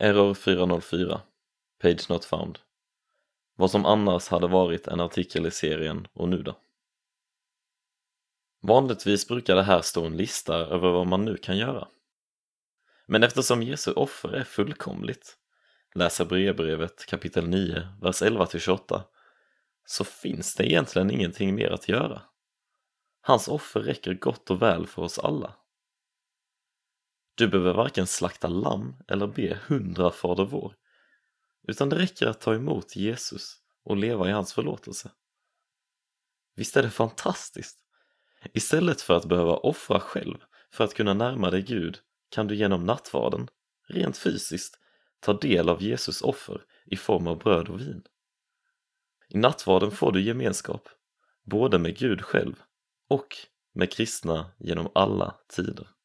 Error 404 Page not found Vad som annars hade varit en artikel i serien och nu då? Vanligtvis brukar det här stå en lista över vad man nu kan göra. Men eftersom Jesu offer är fullkomligt, läser brevbrevet kapitel 9, vers 11-28, så finns det egentligen ingenting mer att göra. Hans offer räcker gott och väl för oss alla. Du behöver varken slakta lamm eller be hundra Fader vår, utan det räcker att ta emot Jesus och leva i hans förlåtelse. Visst är det fantastiskt? Istället för att behöva offra själv för att kunna närma dig Gud kan du genom nattvarden, rent fysiskt, ta del av Jesus offer i form av bröd och vin. I nattvarden får du gemenskap, både med Gud själv och med kristna genom alla tider.